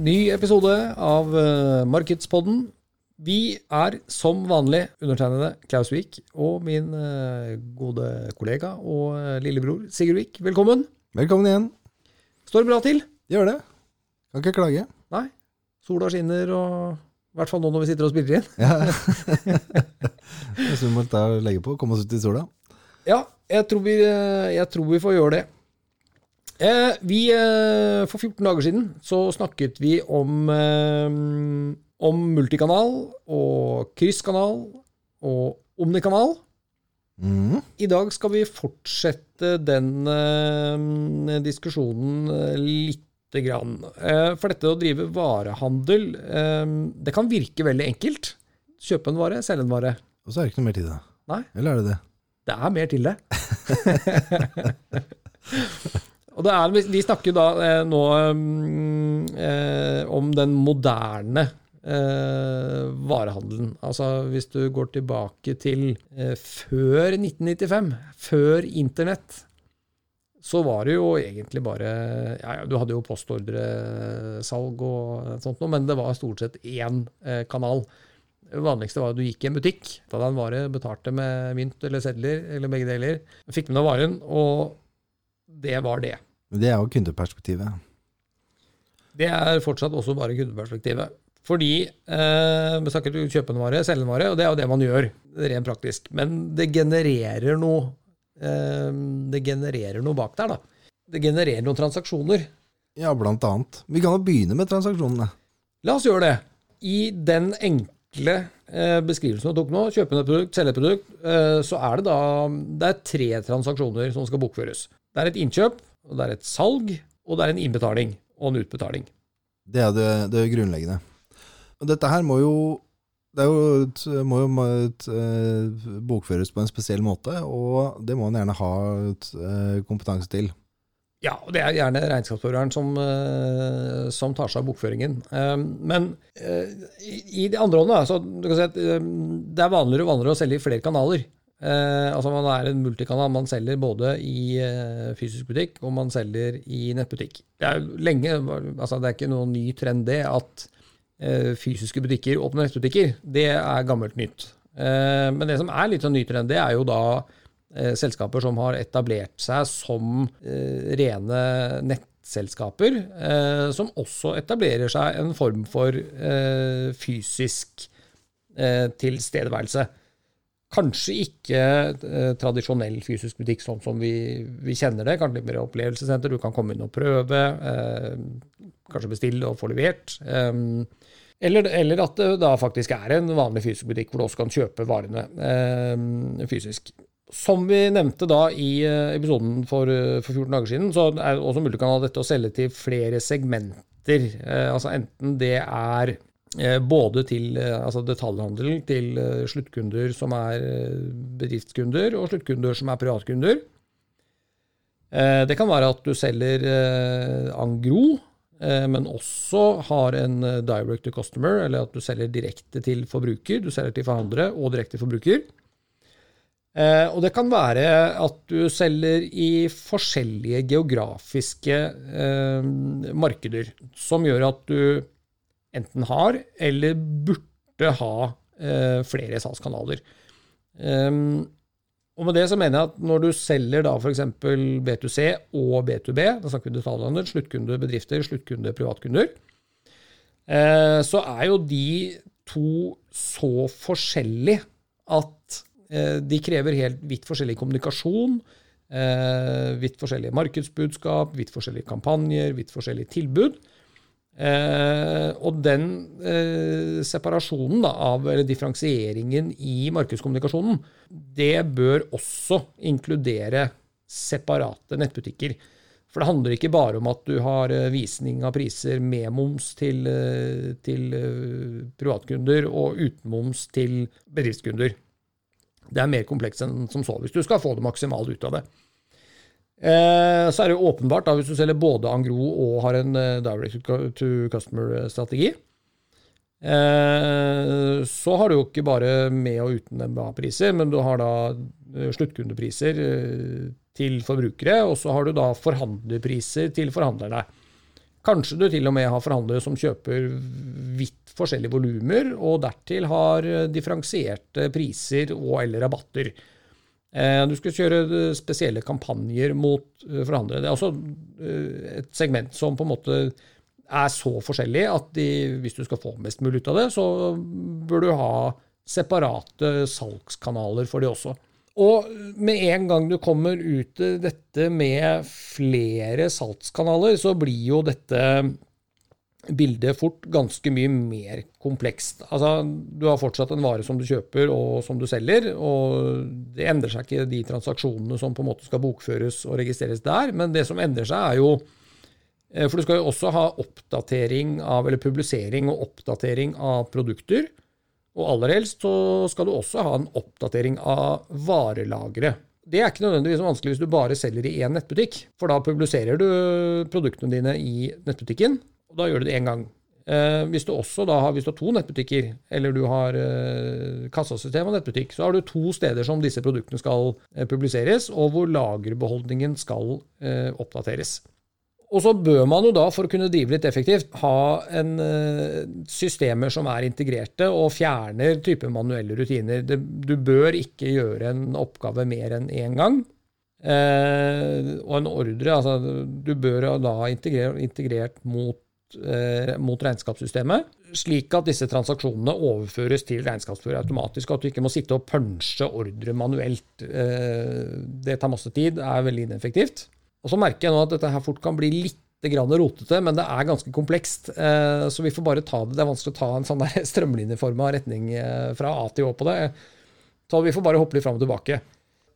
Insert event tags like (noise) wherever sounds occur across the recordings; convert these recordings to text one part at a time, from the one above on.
Ny episode av uh, Markedspodden. Vi er som vanlig undertegnede Klaus Wiik og min uh, gode kollega og uh, lillebror Sigurd Wiik. Velkommen. Velkommen igjen. Står det bra til? Gjør det. Kan ikke klage. Nei. Sola skinner, og i hvert fall nå når vi sitter og spiller inn. Ja. (laughs) Så vi må legge på, komme oss ut i sola. Ja, jeg tror vi, jeg tror vi får gjøre det. Eh, vi, eh, for 14 dager siden så snakket vi om, eh, om multikanal og krysskanal og omnikanal. Mm. I dag skal vi fortsette den eh, diskusjonen litt. lite grann. Eh, for dette å drive varehandel, eh, det kan virke veldig enkelt. Kjøpe en vare, selge en vare. Og så er det ikke noe mer til det. Nei. Eller er det det? Det er mer til det. (laughs) Og er, vi- snakker da eh, nå mm, eh, om den moderne eh, varehandelen. Altså hvis du går tilbake til eh, før 1995, før internett, så var det jo egentlig bare ja, ja, Du hadde jo postordresalg og sånt noe, men det var stort sett én eh, kanal. Det vanligste var at du gikk i en butikk, ta deg en vare, betalte med mynt eller sedler, eller begge deler. Fikk med deg varen, og det var det. Det er jo kundeperspektivet. Det er fortsatt også bare kundeperspektivet. Fordi eh, vi snakker om kjøpe en vare, selge en vare, og det er jo det man gjør, rent praktisk. Men det genererer noe eh, Det genererer noe bak der, da. Det genererer noen transaksjoner. Ja, blant annet. Vi kan jo begynne med transaksjonene. La oss gjøre det. I den enkle eh, beskrivelsen du tok nå, kjøpende produkt, selge-produkt, eh, så er det da det er tre transaksjoner som skal bokføres. Det er et innkjøp, og det er et salg, og det er en innbetaling og en utbetaling. Det er det, det er grunnleggende. Og dette her må jo det jo, må jo et, eh, bokføres på en spesiell måte, og det må man gjerne ha et, eh, kompetanse til. Ja, og det er gjerne regnskapsføreren som, eh, som tar seg av bokføringen. Eh, men i, de andre hånda, så du kan si at eh, det er vanligere og vanligere å selge i flere kanaler. Eh, altså Man er en multikanal. Man selger både i eh, fysisk butikk og man selger i nettbutikk. Det er jo lenge, altså det er ikke noen ny trend det at eh, fysiske butikker åpner nettbutikker. Det er gammelt nytt. Eh, men det som er litt sånn ny trend, det er jo da eh, selskaper som har etablert seg som eh, rene nettselskaper, som også etablerer seg en form for fysisk tilstedeværelse. Kanskje ikke eh, tradisjonell fysisk butikk sånn som vi, vi kjenner det. Kanskje litt mer opplevelsessenter. Du kan komme inn og prøve. Eh, kanskje bestille og få levert. Eh, eller, eller at det da faktisk er en vanlig fysisk butikk hvor du også kan kjøpe varene eh, fysisk. Som vi nevnte da i eh, episoden for, eh, for 14 dager siden, så er det også mulig å ha dette å selge til flere segmenter. Altså enten det er både til eh, altså detaljhandel, til eh, sluttkunder som er eh, bedriftskunder, og sluttkunder som er privatkunder. Eh, Det kan være at du selger eh, Angro, eh, men også har en eh, direct to customer, eller at du selger direkte til forbruker. Du selger til forhandlere og direkte til forbruker. Eh, Og det kan være at du selger i forskjellige geografiske eh, markeder, som gjør at du enten har eller burde ha eh, flere salgskanaler. Um, og med det så mener jeg at når du selger da f.eks. B2C og B2B, da snakker vi detaljhandel, sluttkunde bedrifter, sluttkunde privatkunder, eh, så er jo de to så forskjellige at eh, de krever helt vidt forskjellig kommunikasjon, eh, vidt forskjellige markedsbudskap, vidt forskjellige kampanjer, vidt forskjellige tilbud. Eh, og den eh, separasjonen da, av, eller differensieringen i markedskommunikasjonen, det bør også inkludere separate nettbutikker. For det handler ikke bare om at du har eh, visning av priser med moms til, eh, til eh, privatkunder og uten moms til bedriftskunder. Det er mer komplekst enn som så, hvis du skal få det maksimalt ut av det. Så er det jo åpenbart, da, hvis du selger både Angro og har en direct to customer-strategi, så har du jo ikke bare med og uten MBA-priser, men du har da sluttkundepriser til forbrukere, og så har du da forhandlerpriser til forhandlerne. Kanskje du til og med har forhandlere som kjøper vidt forskjellige volumer, og dertil har differensierte priser og eller rabatter. Eh, du skal kjøre spesielle kampanjer mot eh, forhandlere. Det er eh, et segment som på en måte er så forskjellig at de, hvis du skal få mest mulig ut av det, så bør du ha separate salgskanaler for de også. Og med en gang du kommer ut til dette med flere salgskanaler, så blir jo dette bildet fort ganske mye mer komplekst. Altså, du har fortsatt en vare som du kjøper og som du selger, og det endrer seg ikke de transaksjonene som på en måte skal bokføres og registreres der, men det som endrer seg, er jo eh, For du skal jo også ha oppdatering av, eller publisering og oppdatering av produkter. Og aller helst så skal du også ha en oppdatering av varelageret. Det er ikke nødvendigvis vanskelig hvis du bare selger i én nettbutikk, for da publiserer du produktene dine i nettbutikken, og da gjør du det én gang. Eh, hvis du også da har, hvis du har to nettbutikker, eller du har eh, kassasystem og nettbutikk, så har du to steder som disse produktene skal eh, publiseres, og hvor lagerbeholdningen skal eh, oppdateres. Og så bør man jo da, for å kunne drive litt effektivt, ha en, uh, systemer som er integrerte og fjerner type manuelle rutiner. Det, du bør ikke gjøre en oppgave mer enn én gang. Eh, og en ordre altså, Du bør da ha integrert, mot, mot, regnskapssystemet, slik at disse transaksjonene overføres til regnskapsfører automatisk, og at du ikke må sitte og punche ordre manuelt. det tar masse tid, er veldig ineffektivt. Og så merker jeg nå at dette her fort kan bli litt rotete, men det er ganske komplekst. Eh, så vi får bare ta det. Det er vanskelig å ta en sånn (laughs) strømlinjeforma retning eh, fra A til Å på det. Så vi får bare hoppe litt fram og tilbake.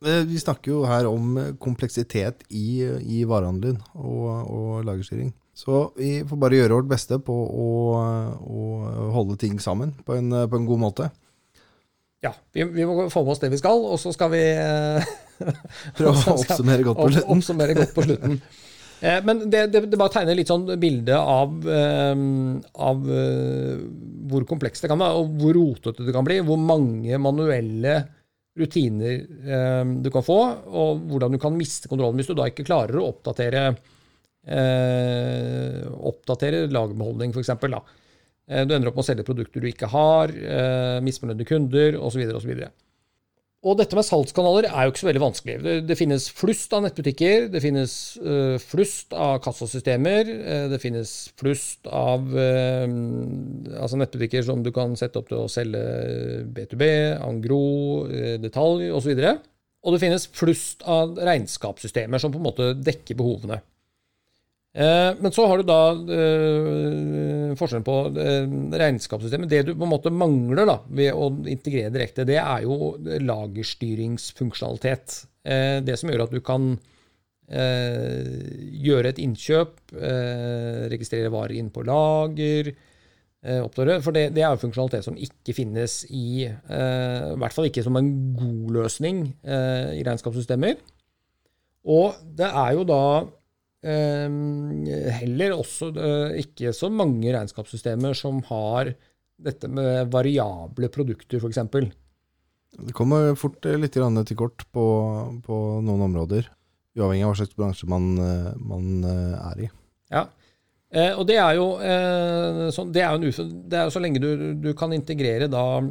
Eh, vi snakker jo her om kompleksitet i, i varehandelen og, og lagerstyring. Så vi får bare gjøre vårt beste på å, å holde ting sammen på en, på en god måte. Ja, vi, vi, må få med oss det vi skal, og så skal vi Prøve å (laughs) oppsummere godt på slutten. Oppsummere godt på slutten. Eh, men det, det, det, bare tegner litt sånn bilde av, eh, av eh, hvor komplekst det kan være, og hvor rotete det kan bli. Hvor mange manuelle rutiner du kan få, og hvordan du kan miste kontrollen hvis du da ikke klarer å oppdatere, oppdatere lagerbeholdning, f.eks. Du ender opp med å selge produkter du ikke har, misfornøyde kunder osv. osv. Og dette med salgskanaler er jo ikke så veldig vanskelig. Det, det finnes flust av nettbutikker, det finnes uh, flust av kassasystemer, uh, det finnes flust av uh, altså nettbutikker som du kan sette opp til å selge B2B, Angro, detalj osv. Og, så og det finnes flust av regnskapssystemer som på en måte dekker behovene. Eh, men så har du da eh, forskjellen på eh, regnskapssystemet. Det du på en måte mangler da, ved å integrere direkte, det er jo lagerstyringsfunksjonalitet. Det som gjør at du kan gjøre et innkjøp, registrere varer inn på lager. For det, det, er jo funksjonalitet som ikke finnes i I hvert fall ikke som en god løsning i regnskapssystemer. Og det er jo da heller også eh, ikke så mange regnskapssystemer som har dette med variable produkter, f.eks. Det kommer fort litt til kort på, på, noen områder, uavhengig av hva slags bransje man, eh, man eh, er i. Ja, og det er jo, så, det er jo en det er så lenge du, du kan integrere da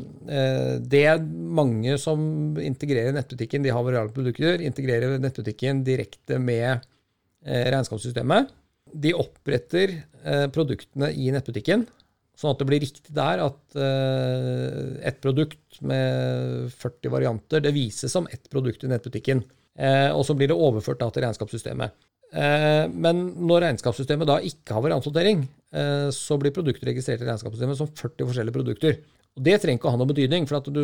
Det mange som integrerer nettbutikken, de har variable produkter, integrerer nettbutikken direkte med Eh, regnskapssystemet. De oppretter eh, produktene i nettbutikken, sånn at det blir riktig der at eh, et produkt med 40 varianter det vises som ett produkt i nettbutikken. Og så blir det overført da til regnskapssystemet. Men når regnskapssystemet da ikke har variantsortering, så blir produkter registrert i regnskapssystemet som 40 forskjellige produkter. Og Det trenger ikke å ha noe betydning, for du,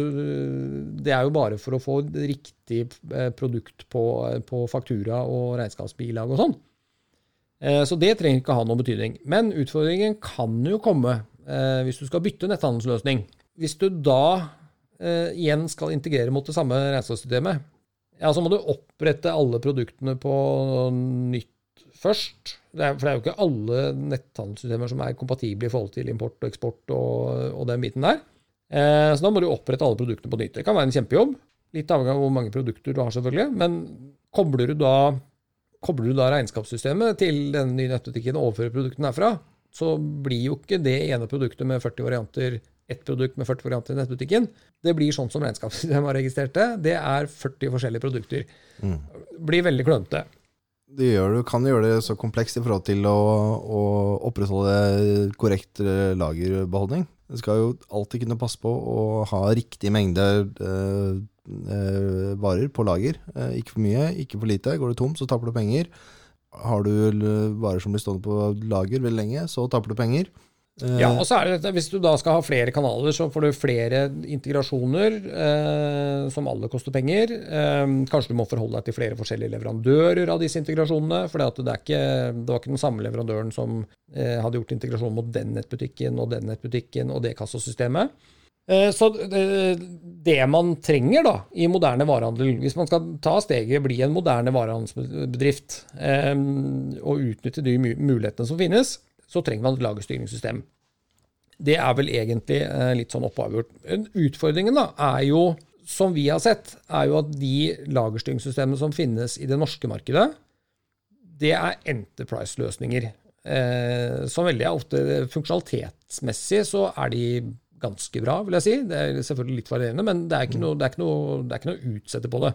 det er jo bare for å få riktig eh, produkt på, på faktura og regnskapsbilag og sånn. Eh, så det trenger ikke ha noen betydning. Men utfordringen kan jo komme eh, hvis du skal bytte netthandelsløsning. Hvis du da igjen skal integrere mot det samme regnskapssystemet, ja, så må du opprette alle produktene på nytt først. Det er, for det er jo ikke alle netthandelssystemer som er kompatible i forhold til import og eksport og, og den biten der. Eh, så da må du opprette alle produktene på nytt. Det kan være en kjempejobb. Litt avhengig av hvor mange produkter du har, selvfølgelig. Men kobler du da Kobler du da regnskapssystemet til den nye nettbutikken og overfører produktene herfra, så blir jo ikke det ene produktet med 40 varianter ett produkt med 40 varianter i nettbutikken. Det blir sånn som regnskapssystemet har registrert det. Det er 40 forskjellige produkter. Mm. Blir veldig klønete. Det gjør, du kan gjøre det så komplekst i forhold til å, å opprettholde korrekt eh, lagerbeholdning. Du skal jo alltid kunne passe på å ha riktig mengde eh, eh, varer på lager. Eh, ikke for mye, ikke for lite. Går det tom, så taper du penger. Har du varer som blir stående på lager veldig lenge, så taper du penger. Ja, og så er det Hvis du da skal ha flere kanaler, så får du flere integrasjoner eh, som alle koster penger. Eh, kanskje du må forholde deg til flere forskjellige leverandører av disse integrasjonene. For det, det, det, var ikke den samme leverandøren som eh, hadde gjort integrasjon mot den nettbutikken og den nettbutikken og det kassasystemet. Eh, så det man trenger da, i moderne varehandel, hvis man skal ta steget bli en moderne varehandelsbedrift eh, og utnytte de mulighetene som finnes, så trenger man et lagerstyringssystem. Det er vel egentlig eh, litt sånn oppavgjort. Utfordringen da, er jo, som vi har sett, er jo at de lagerstyringssystemene som finnes i det norske markedet, det er Enterprise-løsninger. Eh, som veldig ofte funksjonalitetsmessig så er de ganske bra, vil jeg si. Det er selvfølgelig litt varierende, men det er ikke noe, det noe, det noe å utsette på det.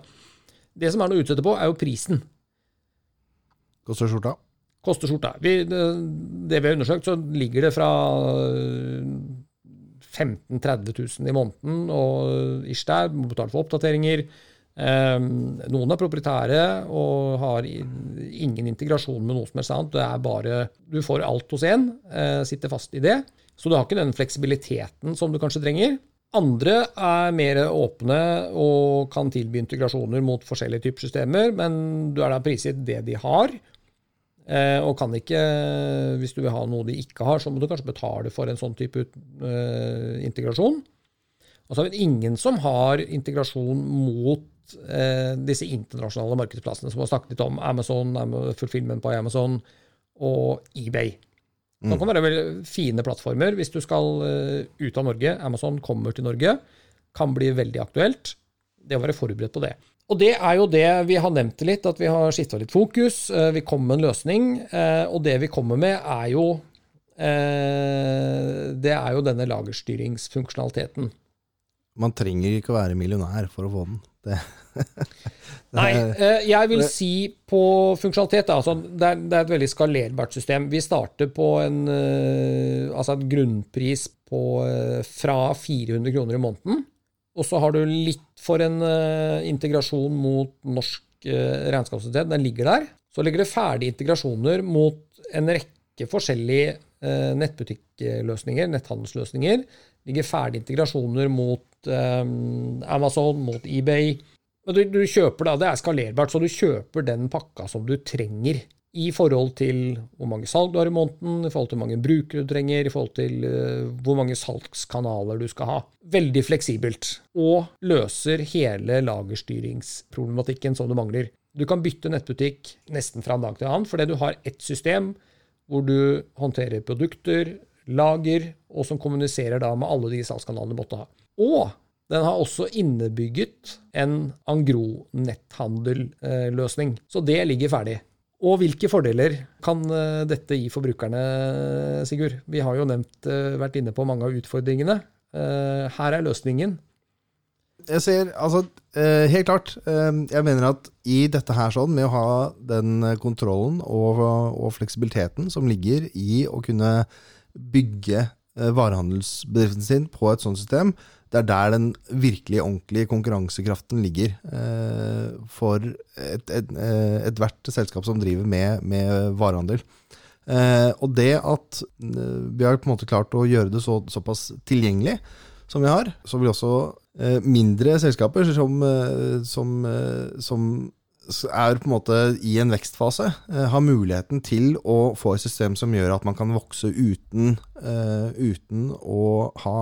Det som er noe å utsette på, er jo prisen. Koster skjorta? Koster skjorta. Vi, det, det, vi har undersøkt, så ligger det fra 15 000-30 000 i måneden og ish der. Må betale for oppdateringer. Um, noen er proprietære og har ingen integrasjon med noe som helst annet. Det er bare, Du får alt hos én, uh, sitter fast i det. Så du har ikke den fleksibiliteten som du kanskje trenger. Andre er mer åpne og kan tilby integrasjoner mot forskjellige typer systemer, men du er da prisgitt det de har. Eh, og kan ikke, hvis du vil ha noe de ikke har, så må du kanskje betale for en sånn type uh, integrasjon. Og så er det ingen som har integrasjon mot uh, disse internasjonale markedsplassene som vi har snakket litt om. Amazon, Fulfillment på Amazon og eBay. Det mm. kan være veldig fine plattformer hvis du skal uh, ut av Norge. Amazon kommer til Norge. Kan bli veldig aktuelt. Det å være forberedt på det. Og det er jo det vi har nevnt litt, at vi har skifta litt fokus. Uh, vi kommer med en løsning, uh, og det vi kommer med, er jo Det er jo denne lagerstyringsfunksjonaliteten. Man trenger ikke å være millionær for å få den. Det, (laughs) Nei, eh, jeg vil si på funksjonalitet altså det, er, det, er, et veldig skalerbart system. Vi starter på en eh, altså et grunnpris på, eh, fra 400 kroner i måneden. Og så har du litt for en integrasjon mot norsk regnskapssystem. Den ligger der. Så ligger det ferdige integrasjoner mot en rekke forskjellige nettbutikkløsninger, netthandelsløsninger. Ligger ferdige integrasjoner mot Amazon, mot eBay men du, du, kjøper da, Det er skalerbart, så du kjøper den pakka som du trenger i forhold til hvor mange salg du har i måneden, i forhold til hvor mange brukere du trenger, i forhold til uh, hvor mange salgskanaler du skal ha. Veldig fleksibelt. Og løser hele lagerstyringsproblematikken som du mangler. Du kan bytte nettbutikk nesten fra en dag til en annen, fordi du har ett system hvor du håndterer produkter, lager, og som kommuniserer da med alle de salgskanalene du måtte ha. Og den har også innebygget en Angro-netthandelløsning. Så det ligger ferdig. Og hvilke fordeler kan eh, dette gi forbrukerne, Sigurd? Vi har jo nevnt, eh, vært inne på mange av utfordringene. Eh, her er løsningen. Jeg ser, altså, helt klart. Jeg mener at i dette her sånn, med å ha den kontrollen og, og fleksibiliteten som ligger i å kunne bygge varehandelsbedriften sin på et sånt system, det er der den virkelig ordentlige konkurransekraften ligger eh, for ethvert et, et, et selskap som driver med, med varehandel. Eh, og det at eh, vi har på en måte klart å gjøre det så, såpass tilgjengelig som vi har, så vil også eh, mindre selskaper som, eh, som, eh, som er på en måte i en vekstfase, eh, har muligheten til å få et system som gjør at man kan vokse uten, eh, uten å ha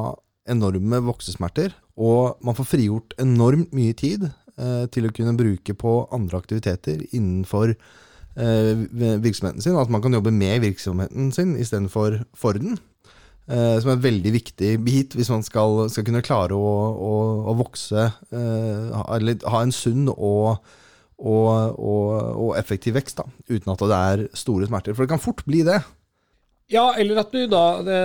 enorme voksesmerter. Og man får frigjort enormt mye tid eh, til å kunne bruke på andre aktiviteter innenfor virksomheten sin. At man kan jobbe med virksomheten sin istedenfor for den. som er en veldig viktig bit hvis man skal, skal kunne klare å, å, å vokse, eller ha en sunn og og, og, og, effektiv vekst, da, uten at det er store smerter. For det kan fort bli det. Ja, eller at du da det,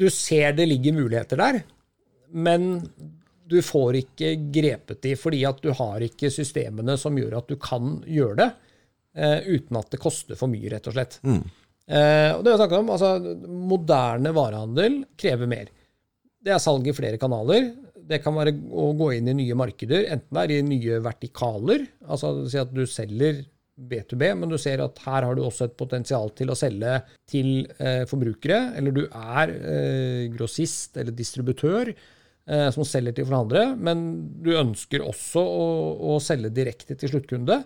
Du ser det ligger muligheter der, men du får ikke grepet de fordi at du har ikke systemene som gjør at du kan gjøre det eh, uten at det koster for mye, rett og slett. Mm. Eh, og det jeg om, altså, Moderne varehandel krever mer. Det er salg i flere kanaler. Det kan være å gå inn i nye markeder, enten det er i nye vertikaler, altså si at du selger B2B, men du ser at her har du også et potensial til å selge til eh, forbrukere, eller du er eh, grossist eller distributør eh, som selger til forhandlere, men du ønsker også å, å selge direkte til sluttkunde.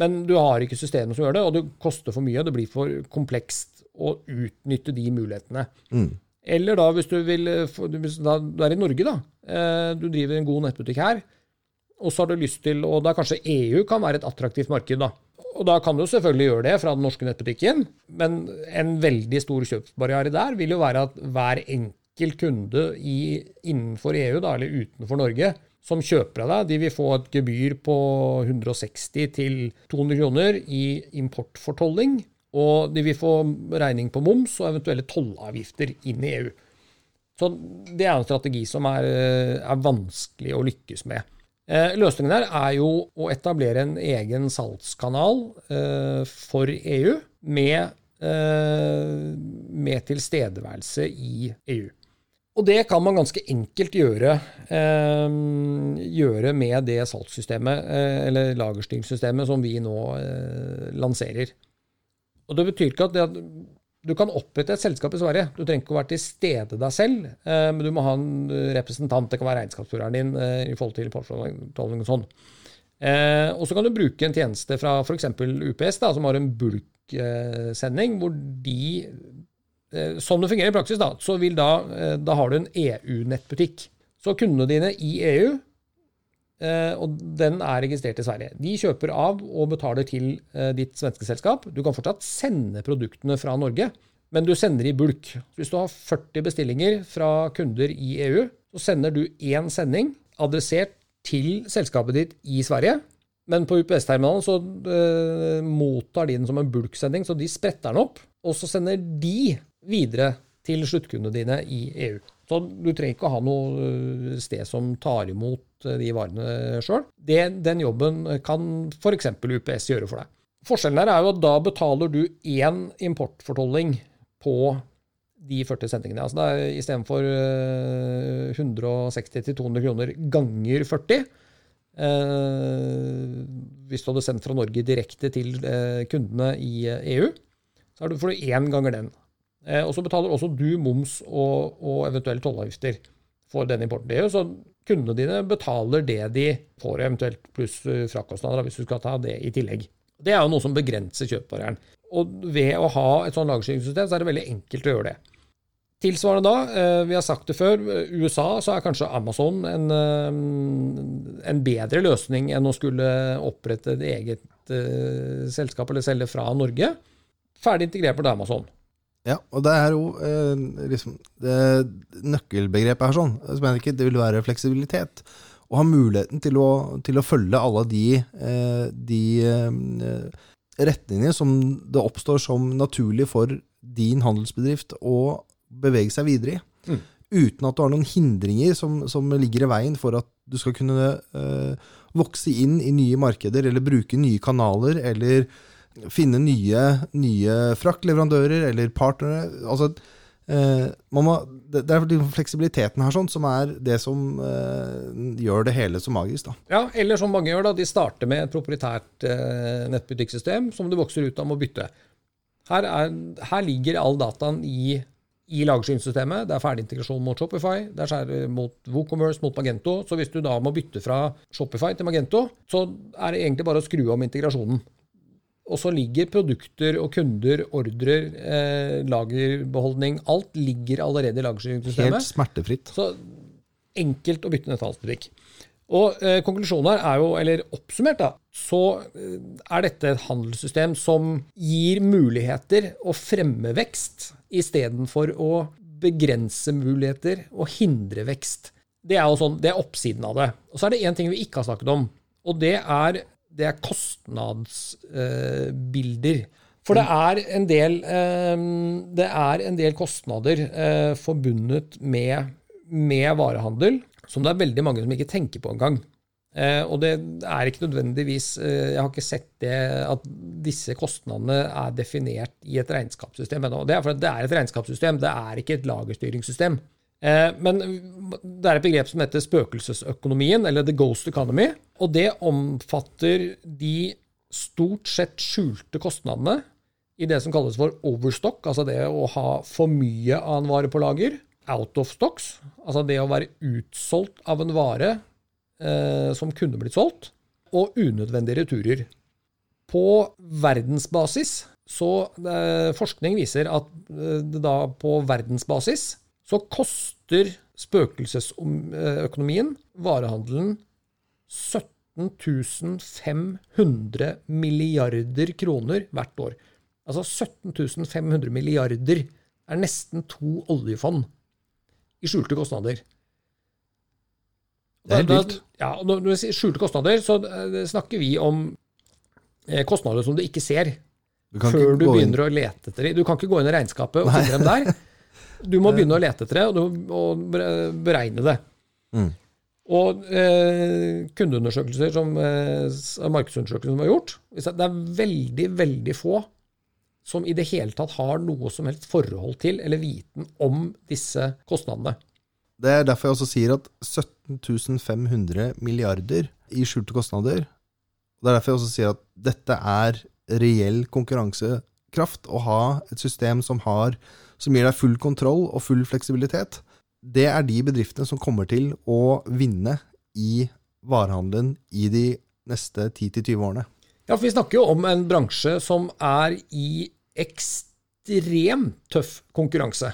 Men du har ikke systemet som gjør det, og det koster for mye. Det blir for komplekst å utnytte de mulighetene. Mm. Eller da hvis du vil eh, Du er i Norge, da. Eh, du driver en god nettbutikk her. Og så har du lyst til Og da kanskje EU kan være et attraktivt marked, da. Og da kan du selvfølgelig gjøre det fra den norske nettbutikken, men en veldig stor kjøpsbarriere der vil jo være at hver enkelt kunde i, innenfor EU, da, eller utenfor Norge, som kjøper av deg, de vil få et gebyr på 160 til 200 kroner i importfortolling og de vil få regning på moms og eventuelle tollavgifter inn i EU. Så det er en strategi som er, er vanskelig å lykkes med. Eh, løsningen her er jo å etablere en egen salgskanal eh, for EU med, eh, med, tilstedeværelse i EU. Og det kan man ganske enkelt gjøre, eh, gjøre med det salgssystemet, eh, eller lagerstyringssystemet, som vi nå eh, lanserer. Og Det betyr ikke at, det at du kan opprette et selskap i Sverige. Du trenger ikke å være til stede deg selv, eh, men du må ha en representant. Det kan være regnskapsføreren din eh, i forhold til portfolio og sånn. Eh, og så kan du bruke en tjeneste fra f.eks. UPS, da, som har en bulksending, hvor de Sånn det fungerer i praksis, da, så da, da har du en EU-nettbutikk. Så kundene dine i EU og den er registrert i Sverige. De kjøper av og betaler til eh, ditt svenske selskap. Du kan fortsatt sende produktene fra Norge, men du sender i bulk. Hvis du har 40 bestillinger fra kunder i EU, så sender du én sending adressert til selskapet ditt i Sverige. Men på UPS-terminalen så uh, mottar de den som en bulksending, så de spretter den opp. Og så sender de videre til sluttkundene dine i EU. Så du trenger ikke å ha noe sted som tar imot Eh, de varene sjøl. Den jobben kan f.eks. UPS gjøre for deg. Forskjellen der er jo at da betaler du én importfortolling på de 40 sendingene. Altså det er Istedenfor 160-200 kroner ganger 40 eh, Hvis du hadde sendt fra Norge direkte til eh, kundene i EU, så får du én ganger den. Eh, og så betaler også du moms og, og eventuelle tollavgifter for den importen. Det er jo sånn kundene dine betaler det de får, eventuelt pluss eh, frakostnader, hvis du skal ta det i tillegg. Det er jo noe som begrenser kjøpbarrieren. Og ved å ha et sånn lagerstyringssystem, så er det veldig enkelt å gjøre det. Tilsvarende da, eh, vi har sagt det før, USA så er kanskje Amazon en, en bedre løsning enn å skulle opprette et eget selskap eller selge fra Norge. Ferdig integrert på Amazon. Ja, og det er jo eh, liksom det nøkkelbegrepet her sånn, som jeg ikke, det vil være fleksibilitet. Å ha muligheten til å, til å følge alle de, eh, de eh, retningene som det oppstår som naturlig for din handelsbedrift å bevege seg videre i. Mm. Uten at du har noen hindringer som, som, ligger i veien for at du skal kunne eh, vokse inn i nye markeder, eller bruke nye kanaler, eller finne nye, nye fraktleverandører eller partnere. Altså, eh, må, det, er liksom fleksibiliteten her sånn, som er det som eh, gjør det hele så magisk. Da. Ja, eller som mange gjør, da, de starter med et proprietært eh, nettbutikksystem som du vokser ut av med å bytte. Her, er, her ligger all dataen i, i lagersynssystemet. Det er ferdig integrasjon mot Shopify, det er mot WooCommerce, mot Magento. Så hvis du da må bytte fra Shopify til Magento, så er det egentlig bare å skru om integrasjonen. Og så ligger produkter og kunder, ordrer, eh, lagerbeholdning Alt ligger allerede i lagerstyringssystemet. Helt smertefritt. Så enkelt å bytte netthandelsbutikk. Og eh, konklusjonen her er jo, eller oppsummert, da, så eh, er dette et handelssystem som gir muligheter å fremme vekst istedenfor å begrense muligheter og hindre vekst. Det er jo sånn, det er oppsiden av det. Og så er det én ting vi ikke har snakket om, og det er, det er kostnadsbilder. For det er en del, eh, det er en del kostnader eh, forbundet med, med varehandel som det er veldig mange som ikke tenker på engang. Eh, og det er ikke nødvendigvis Jeg har ikke sett det at disse kostnadene er definert i et regnskapssystem ennå. Det er fordi det er et regnskapssystem, det er ikke et lagerstyringssystem. Eh, men det er et begrep som heter spøkelsesøkonomien, eller the ghost economy. Og det omfatter de stort sett skjulte kostnadene i det som kalles for overstock, altså det å ha for mye av en vare på lager out of stocks, altså det å være utsolgt av en vare eh, som kunne blitt solgt, og unødvendige returer. På verdensbasis så eh, Forskning viser at eh, da på verdensbasis så koster spøkelsesøkonomien, varehandelen, 17 500 milliarder kroner hvert år. Altså 17 500 milliarder er nesten to oljefond i skjulte kostnader. Det er helt vilt. Ja, når vi sier skjulte kostnader, så eh, snakker vi om eh, kostnader som du ikke ser Du før ikke du begynner inn- å lete etter dem. Du kan ikke gå inn i regnskapet og finne dem der. (laughs) Du må begynne å lete etter det, og, du, og beregne det. Mm. Og eh, kundeundersøkelser som eh, markedsundersøkelser som er gjort, det er veldig, veldig få som i det hele tatt har noe som helst forhold til eller viten om disse kostnadene. Det er derfor jeg også sier at 17 500 milliarder i skjulte kostnader. Det er derfor jeg også sier at dette er reell konkurransekraft. Å ha et system som, har, som gir deg full kontroll og full fleksibilitet. Det er de bedriftene som kommer til å vinne i varehandelen i de neste 10-20 årene. Ja, for vi snakker jo om en bransje som er i ekstremt tøff konkurranse.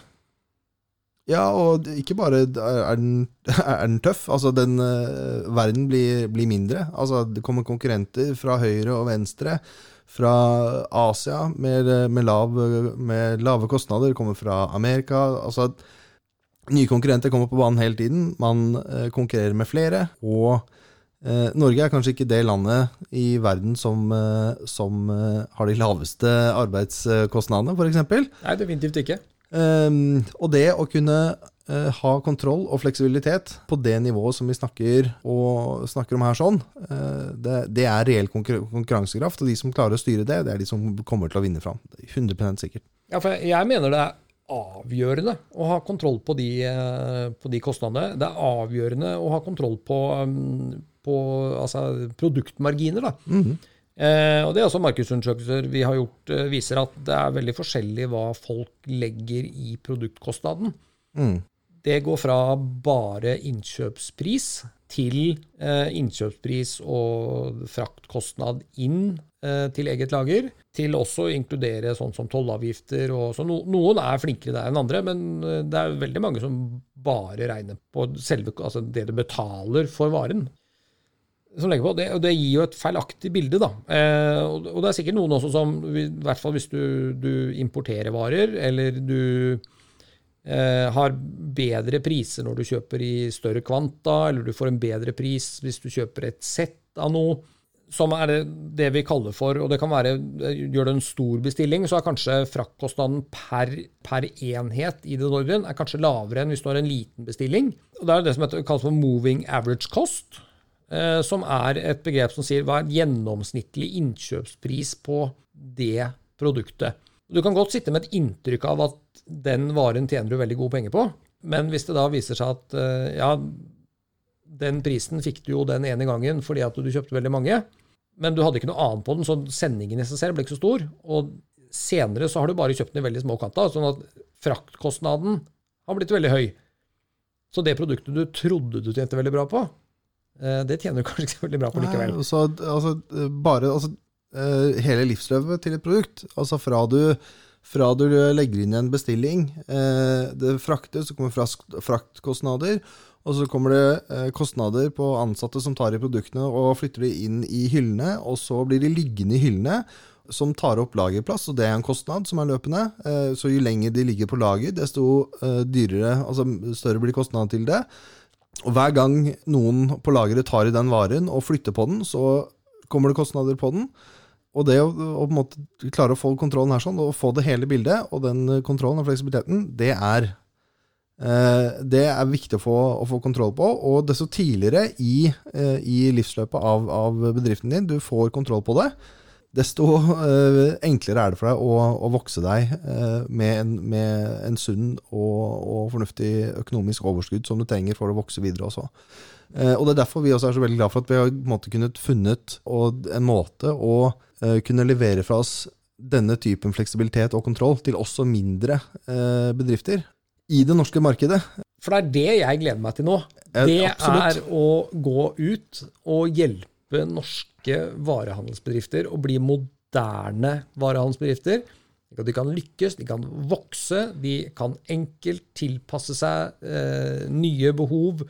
Ja, og ikke bare er den, (laughs) er den tøff, altså den eh, verden blir, blir mindre. Altså det kommer konkurrenter fra høyre og venstre, fra Asia med, med, lav, med lave kostnader, kommer fra Amerika. Altså nye konkurrenter kommer på banen hele tiden. Man eh, konkurrerer med flere, og eh, Norge er kanskje ikke det landet i verden som, eh, som eh, har de laveste arbeidskostnadene, f.eks. Nei, definitivt ikke. Um, og det å kunne eh, ha kontroll og fleksibilitet på det nivået som vi snakker, snakker om her, sånn, eh, det, det er reell konkur konkurransekraft. Og de som klarer å styre det, det er de som kommer til å vinne fram. 100% sikkert. Ja, for jeg- mener det er avgjørende å ha kontroll på de, eh, på de kostnadene. Det er avgjørende å ha kontroll på, um, på altså, produktmarginer. da. Eh, og det er også Markedsundersøkelser vi har gjort, eh, viser at det er veldig forskjellig hva folk legger i produktkostnaden. Mm. Det går fra bare innkjøpspris til eh, innkjøpspris og fraktkostnad inn eh, til eget lager, til også å inkludere sånn som tollavgifter. Og, så no, noen er flinkere der enn andre, men eh, det er veldig mange som bare regner på selve, altså det du betaler for varen. Som på, det, og det gir jo et feilaktig bilde. da. Og, det er sikkert noen også som, i hvert fall hvis du, du importerer varer, eller du har bedre priser når du kjøper i større kvanta, eller du får en bedre pris hvis du kjøper et sett av noe, som er det, vi kaller for, og det kan være, gjør du en stor bestilling, så er kanskje fraktkostnaden per, per enhet i den ordren er kanskje lavere enn hvis du har en liten bestilling. Og Det er det som kalles for moving average cost, eh, som er et begrep som sier hva er gjennomsnittlig innkjøpspris på det produktet. Du kan godt sitte med et inntrykk av at den varen tjener du veldig gode penger på, men hvis det da viser seg at eh, ja, den prisen fikk du jo den ene gangen fordi at du kjøpte veldig mange, men du hadde ikke noe annet på den, så sendingen i seg selv ble ikke så stor. Og senere så har du bare kjøpt den i veldig små kvanta, sånn at fraktkostnaden har blitt veldig høy. Så det produktet du trodde du tjente veldig bra på, eh, det tjener du kanskje ikke så veldig bra på likevel. Nei, så, altså, bare altså, eh, hele livsløpet til et produkt, altså fra du, fra du legger inn en bestilling, eh, det fraktes, så kommer fraktkostnader, og så kommer det eh, kostnader på ansatte som tar i produktene og flytter de inn i hyllene, og så blir de liggende i hyllene, som tar opp lagerplass, og det er en kostnad som er løpende. Eh, Så jo lenger de ligger på lager, desto eh, dyrere, altså større blir kostnaden til det. Og hver gang noen på lageret tar i den varen og flytter på den, så kommer det kostnader på den. Og det å, å klare å få kontrollen her sånn, og få det hele bildet, og den eh, kontrollen og fleksibiliteten, det er eh, det er viktig å få, å få kontroll på, og desto tidligere i, eh, i livsløpet av, av bedriften din du får kontroll på det, desto eh, enklere er det for deg å, å vokse deg eh, med, en, med en sunn og, og fornuftig økonomisk overskudd som du trenger for å vokse videre også. Eh, og Det er derfor vi også er så veldig glad for at vi har på en måte kunnet funnet og, en måte å kunne levere fra oss denne typen fleksibilitet og kontroll til også mindre bedrifter i det norske markedet. For det er det jeg gleder meg til nå. Det absolutt. er å gå ut og hjelpe norske varehandelsbedrifter og bli moderne varehandelsbedrifter. De kan lykkes, de kan vokse, de kan enkelt tilpasse seg eh, nye behov,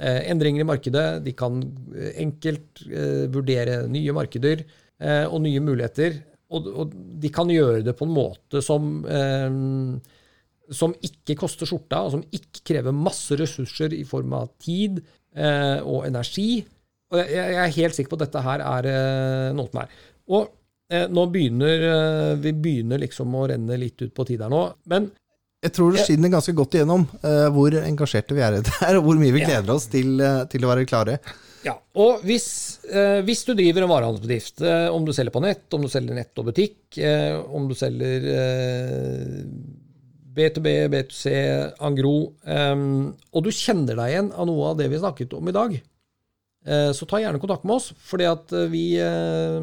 eh, endringer i markedet. De kan eh, enkelt eh, vurdere nye markeder eh, og nye muligheter. Og, og de kan gjøre det på en måte som eh, som ikke koster skjorta, og som ikke krever masse ressurser i form av tid eh, og energi. Og jeg, jeg er helt sikker på at dette her er eh, noe som er. Og eh, nå begynner eh, vi begynner liksom å renne litt ut på tid her nå. Men Jeg tror det skinner ganske godt igjennom uh, hvor engasjerte vi er i (laughs) det her, og hvor mye vi gleder oss til, uh, til å være klare. Ja, og hvis, uh, hvis du driver en varehandelsbedrift, eh, om du selger på nett, om du selger nett og butikk, om du selger eh, B2B, B2C, Angro, um, og du kjenner deg igjen av noe av det vi snakket om i dag, så ta gjerne kontakt med oss, fordi eh, vi, eh,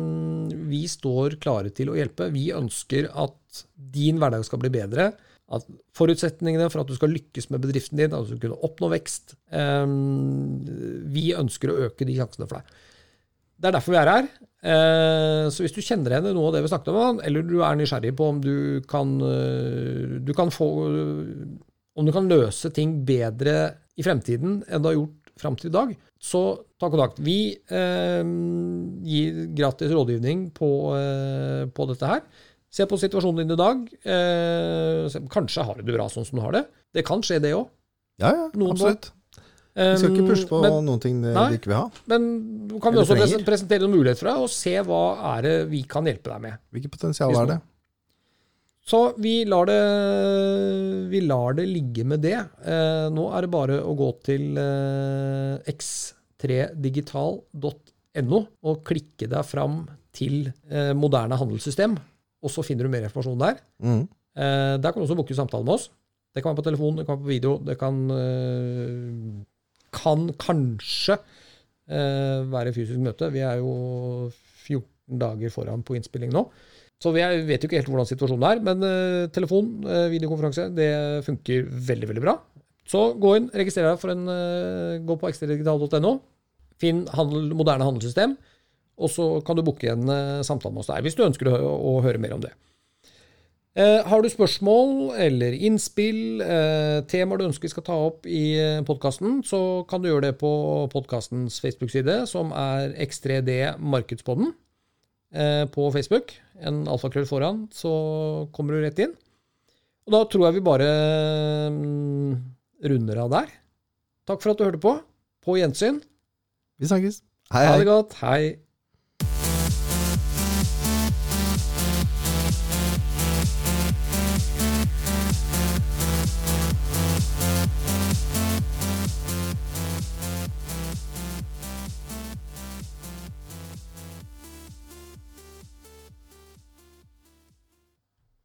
vi står klare til å hjelpe. Vi ønsker at din hverdag skal bli bedre, at forutsetningene for at du skal lykkes med bedriften din, at du skal kunne oppnå vekst, eh, vi ønsker å øke de sjansene for deg. Det er derfor vi er her. Eh, Så hvis du kjenner igjen noe av det vi snakket om, eller du er nysgjerrig på om du kan, eh, du kan få Om du kan løse ting bedre i fremtiden enn du har gjort fram til i dag, så ta kontakt. Vi eh, gir gratis rådgivning på, eh, på dette her. Se på situasjonen din i dag. Eh, kanskje har du det bra sånn som du har det. Det kan skje, det òg. Ja, ja, Noen absolutt. Vi skal ikke pushe på men, noen ting de, nei. ikke vil ha. men kan vi også trenger. presentere noen muligheter for deg, og se hva er det vi kan hjelpe deg med. Hvilket potensial er det? Så vi lar det, vi lar det ligge med det. Eh, nå er det bare å gå til eh, x3digital.no og klikke deg fram til eh, moderne handelssystem, og så finner du mer informasjon der. Mm. Eh, der kan du også booke samtale med oss. Det kan være på telefon, det kan være på video, det kan, eh, kan kanskje eh, være fysisk møte. Vi er jo 14 dager foran på innspilling nå. Så er, vet jo ikke helt hvordan situasjonen er, men eh, telefon, eh, videokonferanse, det funker veldig, veldig bra. Så gå inn, registrer deg for en eh, Gå på ekstradigital.no. Finn handel, moderne handelssystem, og så kan du booke en samtale med oss der, hvis du ønsker å, å høre mer om det. Eh, har du spørsmål eller innspill, eh, temaer du ønsker vi skal ta opp i podkasten, så kan du gjøre det på podkastens Facebook-side, som er X3D Markedspodden på Facebook. En alfakrøll foran, så kommer du rett inn. Og da tror jeg vi bare mm, runder av der. Takk for at du hørte på. På gjensyn. Vi snakkes. Hei, Ha det godt. Hei.